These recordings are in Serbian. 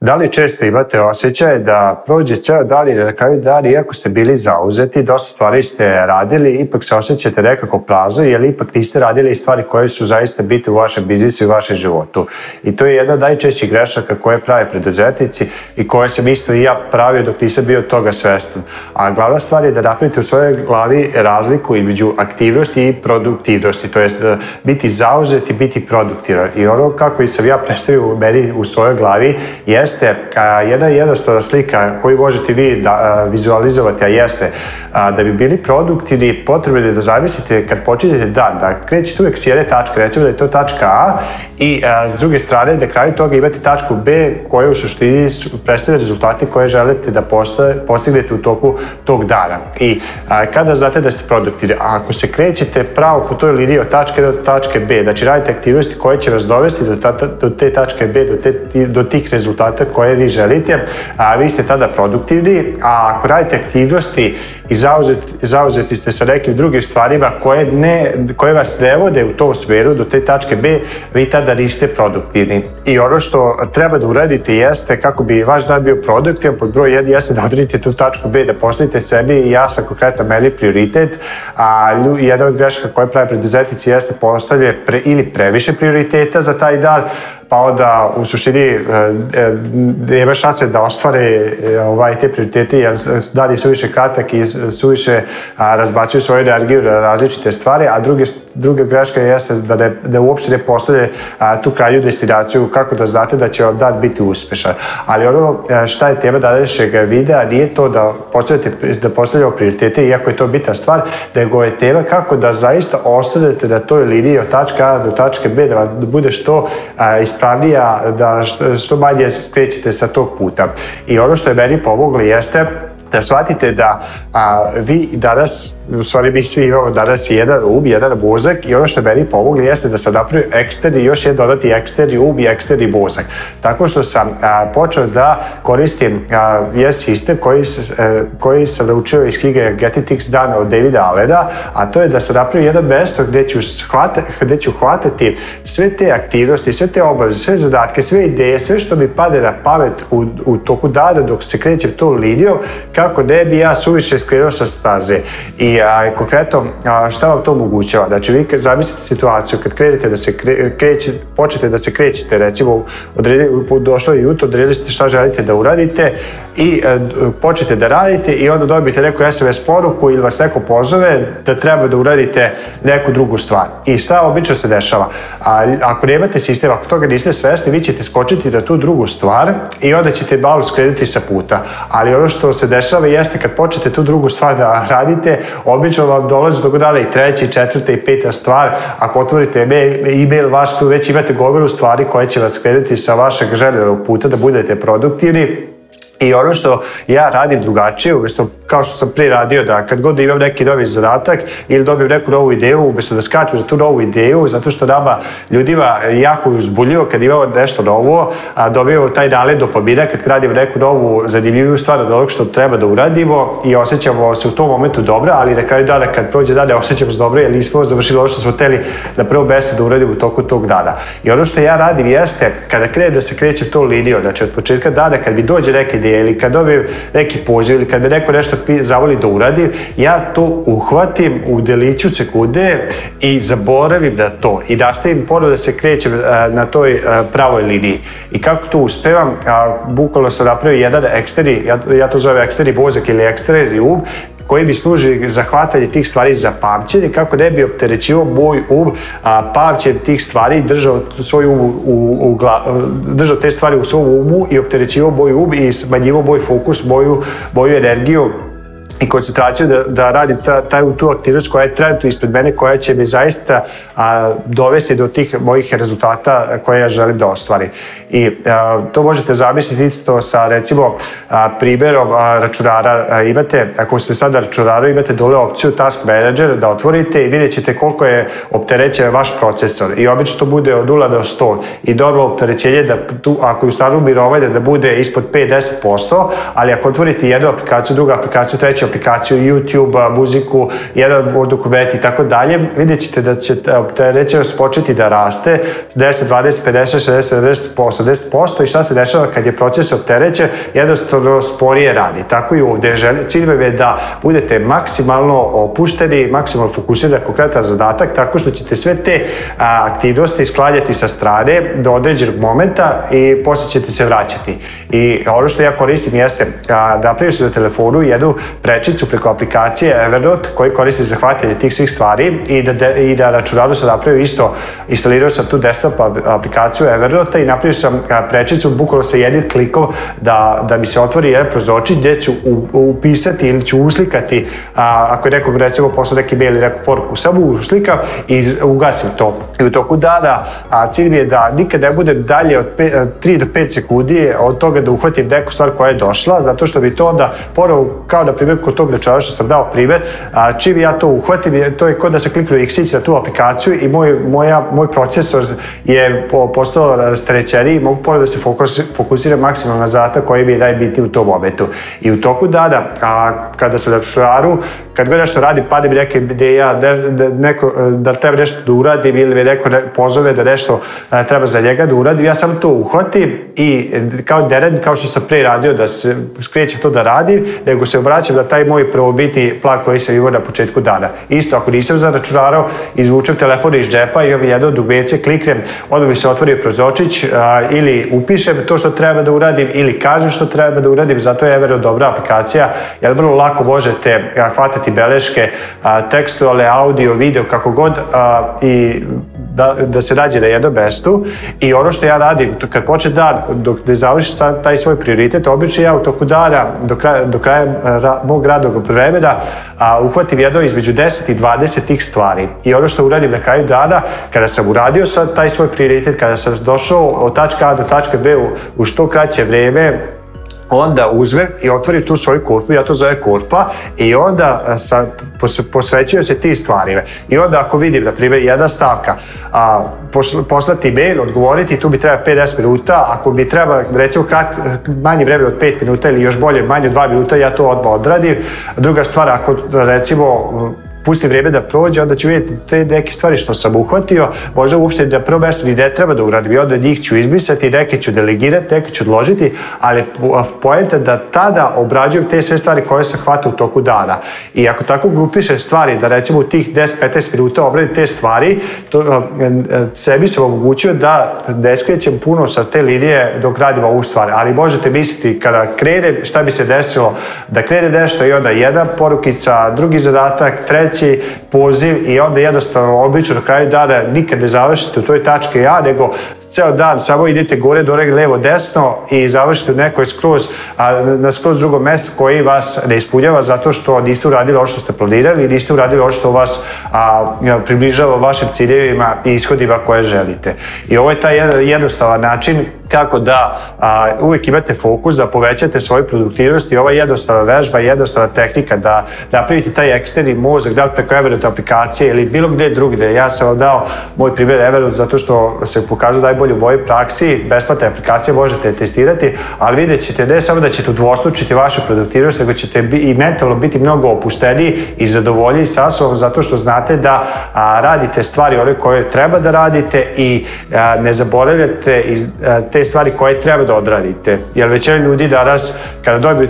Da li često imate osjećaj da prođe ceo dan i da na kraju dan, iako ste bili zauzeti, dosta stvari ste radili, ipak se osjećate nekako prazno, jer ipak niste radili stvari koje su zaista bitne u vašem biznisu i vašem životu. I to je jedna od najčešćih grešaka koje prave preduzetnici i koje sam isto i ja pravio dok nisam bio toga svestan. A glavna stvar je da napravite u svojoj glavi razliku između aktivnosti i produktivnosti, to jest da biti zauzet i biti produktivan. I ono kako sam ja predstavio meni u svojoj glavi je jeste a, jedna jednostavna slika koju možete vi da a, vizualizovati, a jeste a, da bi bili produktivni, potrebno je da zamislite kad počinjete dan, da krećete uvek s jedne tačke, recimo da je to tačka A i a, s druge strane da kraju toga imate tačku B koja u suštini predstavlja rezultate koje želite da postignete u toku tog dana. I a, kada znate da ste produktivni, a ako se krećete pravo po toj liniji od tačke do tačke B, znači radite aktivnosti koje će vas dovesti do, ta, do te tačke B, do, te, do tih rezultata projekta koje vi želite, a vi ste tada produktivni, a ako radite aktivnosti i zauzeti, zauzeti ste sa nekim drugim stvarima koje, ne, koje vas ne vode u tom smeru do te tačke B, vi tada niste produktivni. I ono što treba da uradite jeste kako bi vaš dan bio produktivan, pod broj 1 jeste da odredite tu tačku B, da postavite sebi jasan konkretan meni prioritet, a jedna od greška koje prave preduzetnici jeste postavlje pre, ili previše prioriteta za taj dan, pa onda u suštini e, e, nema šanse da ostvare e, ovaj, te prioritete, jer dan su više kratak i suviše razbacuju svoju energiju na različite stvari, a druge, druga greška jeste da, ne, da uopšte ne postavlje tu kralju destinaciju kako da znate da će vam dan biti uspešan. Ali ono šta je tema današnjeg videa nije to da postavljate, da postavljamo prioritete, iako je to bitna stvar, nego je tema kako da zaista ostanete na toj liniji od tačka A do tačke B, da vam bude što a, ispravnija, da što manje se skrećete sa tog puta. I ono što je meni pomoglo jeste da shvatite da a, vi danas u stvari bih svi imao danas da jedan rub, jedan bozak i ono što meni pomogli jeste da sam napravio eksterni, još je dodati eksterni rub i eksterni bozak. Tako što sam a, počeo da koristim a, jedan sistem koji, a, e, koji sam naučio iz knjige Get It X dana od Davida Allena, a to je da sam napravio jedan mesto gde ću, shvata, gde ću hvatati sve te aktivnosti, sve te obaveze, sve zadatke, sve ideje, sve što mi pade na pamet u, u toku dana dok se krećem tom linijom, kako ne bi ja suviše skrenuo sa staze. I nije, a konkretno a, šta vam to omogućava? Znači vi zamislite situaciju kad krenete da se kre, kreće, počete da se krećete, recimo odredi, došlo je jutro, odredili ste šta želite da uradite i a, e, počete da radite i onda dobijete neku SMS poruku ili vas neko pozove da treba da uradite neku drugu stvar. I šta obično se dešava? A, ako nemate sistem, ako toga niste svesni, vi ćete skočiti na tu drugu stvar i onda ćete malo skrenuti sa puta. Ali ono što se dešava jeste kad počete tu drugu stvar da radite, Obično vam dolaze toga dana i treća, i četvrta, i peta stvar. Ako otvorite e-mail vaš, tu već imate gomilu stvari koje će vas krenuti sa vašeg željenog puta da budete produktivni I ono što ja radim drugačije, umjesto kao što sam prije radio, da kad god imam neki novi zadatak ili dobijem neku novu ideju, umjesto da skačem za tu novu ideju, zato što nama ljudima jako uzbuljivo kad imamo nešto novo, a dobijemo taj nalet dopamina kad radimo neku novu zanimljiviju stvar od onog što treba da uradimo i osjećamo se u tom momentu dobro, ali na kraju dana kad prođe dan ne osjećamo se dobro jer nismo završili ono što smo hteli na prvo mjesto da uradimo u toku tog dana. I ono što ja radim jeste, kada krenem da se kreće to linijom, znači od početka dana kad mi dođe neka medije ili kad dobijem neki poziv ili kad mi neko nešto zavoli da uradim, ja to uhvatim u deliću sekunde i zaboravim da to i da stavim ponovno da se krećem e, na toj e, pravoj liniji. I kako to uspevam, bukvalno sam napravio jedan eksterni, ja, ja to zovem eksterni bozak ili eksterni um, koji bi služi za hvatanje tih stvari za pamćenje kako ne bi opterećivo moj um a, pamćenjem tih stvari držao svoju um, u, u, gla, držao te stvari u svom umu i opterećivo moj um i smanjivao moj fokus, moju, moju energiju i koncentraciju da, da radi ta, taj, tu aktivnost koja je trenutno ispred mene, koja će me zaista a, dovesti do tih mojih rezultata koje ja želim da ostvari. I a, to možete zamisliti isto sa recimo a, primjerom a, računara. A, imate, ako ste sad na računaru, imate dole opciju Task Manager da otvorite i vidjet ćete koliko je opterećen vaš procesor. I obično to bude od 0 do 100. I normalno opterećenje da tu, ako je u stanu mirovanje da bude ispod 5-10%, ali ako otvorite jednu aplikaciju, drugu aplikaciju, treću aplikaciju YouTube, muziku, jedan Word dokument i tako dalje, vidjet ćete da će opterećenost da početi da raste 10, 20, 50, 60, 70, 80% i šta se dešava kad je proces opterećen, jednostavno sporije radi. Tako i ovde. Cilj vam je da budete maksimalno opušteni, maksimalno fokusirani na konkretan zadatak, tako što ćete sve te aktivnosti sklanjati sa strane do određenog momenta i posle ćete se vraćati. I ono što ja koristim jeste da napravim se na telefonu jednu pred prečicu preko aplikacije Evernote koji koristi za hvatanje tih svih stvari i da, de, i da računaru sam napravio isto, instalirao sam tu desktop aplikaciju Evernote i napravio sam prečicu bukvalno sa jednim klikom da, da mi se otvori jedan prozorčić gde ću upisati ili ću uslikati a, ako je nekom recimo poslao neki mail ili neku poruku, samo uslikam i ugasim to. I u toku dana a, cilj mi je da nikad ne budem dalje od 3 do 5 sekundi od toga da uhvatim neku stvar koja je došla, zato što bi to onda ponovo kao na primjer kod tog dečara što sam dao primjer, a, čim ja to uhvatim, to je kod da se kliknu xić na tu aplikaciju i moj, moja, moj procesor je postao rasterećeniji i mogu pored da se fokus, fokusiram maksimalno na zata koji mi je najbitniji u tom momentu. I u toku dana, a, kada sam na šuraru, kad god nešto radim, pade mi neka ideja da, da, neko, da treba nešto da uradim ili me neko ne, pozove da nešto a, treba za njega da uradim, ja sam to uhvatim i e, kao deren, kao što sam pre radio, da se skrećem to da radim, nego se obraćam na taj taj moj prvobitni plan koji sam imao na početku dana. Isto, ako nisam zaračunarao, izvučem telefon iz džepa, imam jedno dugmece, kliknem, onda mi se otvori prozočić a, ili upišem to što treba da uradim ili kažem što treba da uradim, zato je Evero dobra aplikacija, jer vrlo lako možete a, hvatati beleške, a, tekstualne, audio, video, kako god a, i da, da se nađe na jednom mestu i ono što ja radim, kad počne dan, dok ne završi sad taj svoj prioritet, obično ja u toku dana, do kraja, do kraja ra, mog radnog vremena a, uhvatim jedno između 10 i 20 tih stvari. I ono što uradim na kraju dana, kada sam uradio sad taj svoj prioritet, kada sam došao od tačka A do tačke B u, u što kraće vreme, onda uzme i otvori tu svoju kurpu, ja to zove kurpa, i onda e, sa, posvećuje se ti stvarima. I onda ako vidim, na primjer, jedna stavka, a, poslati mail, odgovoriti, tu bi treba 5-10 minuta, ako bi treba, recimo, krat, manje vremena od 5 minuta ili još bolje, manje od 2 minuta, ja to odmah odradim. Druga stvar, ako recimo pusti vrijeme da prođe, onda ću vidjeti te neke stvari što sam uhvatio, možda uopšte na prvo mesto i ne treba da uradim i onda njih ću izbrisati, neke ću delegirati, neke ću odložiti, ali poenta da tada obrađujem te sve stvari koje sam hvata u toku dana. I ako tako grupišem stvari, da recimo u tih 10-15 minuta obradim te stvari, to, sebi sam omogućio da ne skrećem puno sa te linije dok radim ovu stvar, ali možete misliti kada krenem šta bi se desilo, da krenem nešto i onda jedna porukica, drugi zadatak, treći treći poziv i onda jednostavno obično na kraju dana nikad ne završite u toj tački A, nego ceo dan samo idete gore, dole, levo, desno i završite u nekoj skroz, a, na skroz drugom mestu koji vas ne ispunjava zato što niste uradili ono što ste planirali i niste uradili ono što vas a, približava vašim ciljevima i ishodima koje želite. I ovo je taj jednostavan način kako da a, uvek imate fokus da povećate svoju produktivnost i ova jednostavna vežba, jednostavna tehnika da napravite da taj eksterni mozak, da li preko Evernote aplikacije ili bilo gde drugde. Ja sam vam dao moj primjer Evernote zato što se pokazao najbolje u mojoj praksi, besplatne aplikacije možete testirati, ali vidjet ćete ne samo da ćete udvostručiti vašu produktivnost, nego ćete i mentalno biti mnogo opušteniji i zadovoljni sa sobom zato što znate da a, radite stvari one koje treba da radite i a, ne zaboravljate iz, a, te te stvari koje treba da odradite. Jer većina ljudi danas, kada dobi,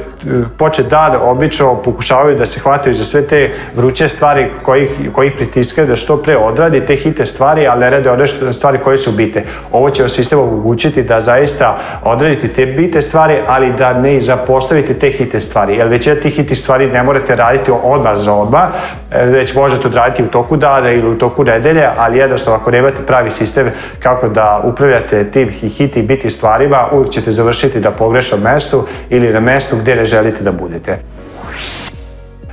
počet dan, obično pokušavaju da se hvataju za sve te vruće stvari kojih, kojih pritiskaju da što pre odradi te hite stvari, ali ne rade one stvari koje su bite. Ovo će sistem omogućiti da zaista odradite te bite stvari, ali da ne i zapostavite te hite stvari. Jer većina tih hiti stvari ne morate raditi odmah za odmah, već možete odraditi u toku dana ili u toku nedelje, ali jednostavno ako nemate pravi sistem kako da upravljate tim hiti bit biti stvarima, uvijek ćete završiti na pogrešnom mestu ili na mestu gdje ne želite da budete.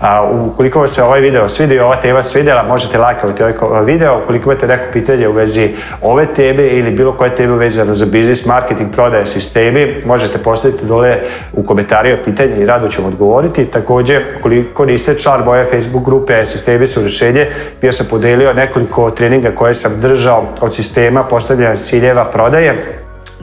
A ukoliko vam se ovaj video svidio, ova tema svidjela, možete lajkovati ovaj video. Ukoliko imate neko pitanje u vezi ove tebe ili bilo koje teme vezano za biznis, marketing, prodaje, sistemi, možete postaviti dole u komentariju pitanje i rado ćemo odgovoriti. Također, ukoliko niste član moje Facebook grupe Sistemi su rješenje, gdje sam podelio nekoliko treninga koje sam držao od sistema, postavljanja ciljeva, prodaje,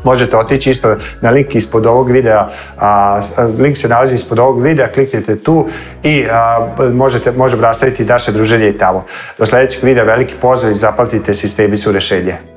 Možete otići isto na link ispod ovog videa, a, link se nalazi ispod ovog videa, kliknite tu i a, možete, možemo nastaviti naše druženje i tamo. Do sledećeg videa veliki pozdrav i zapamtite sistemi su rešenje.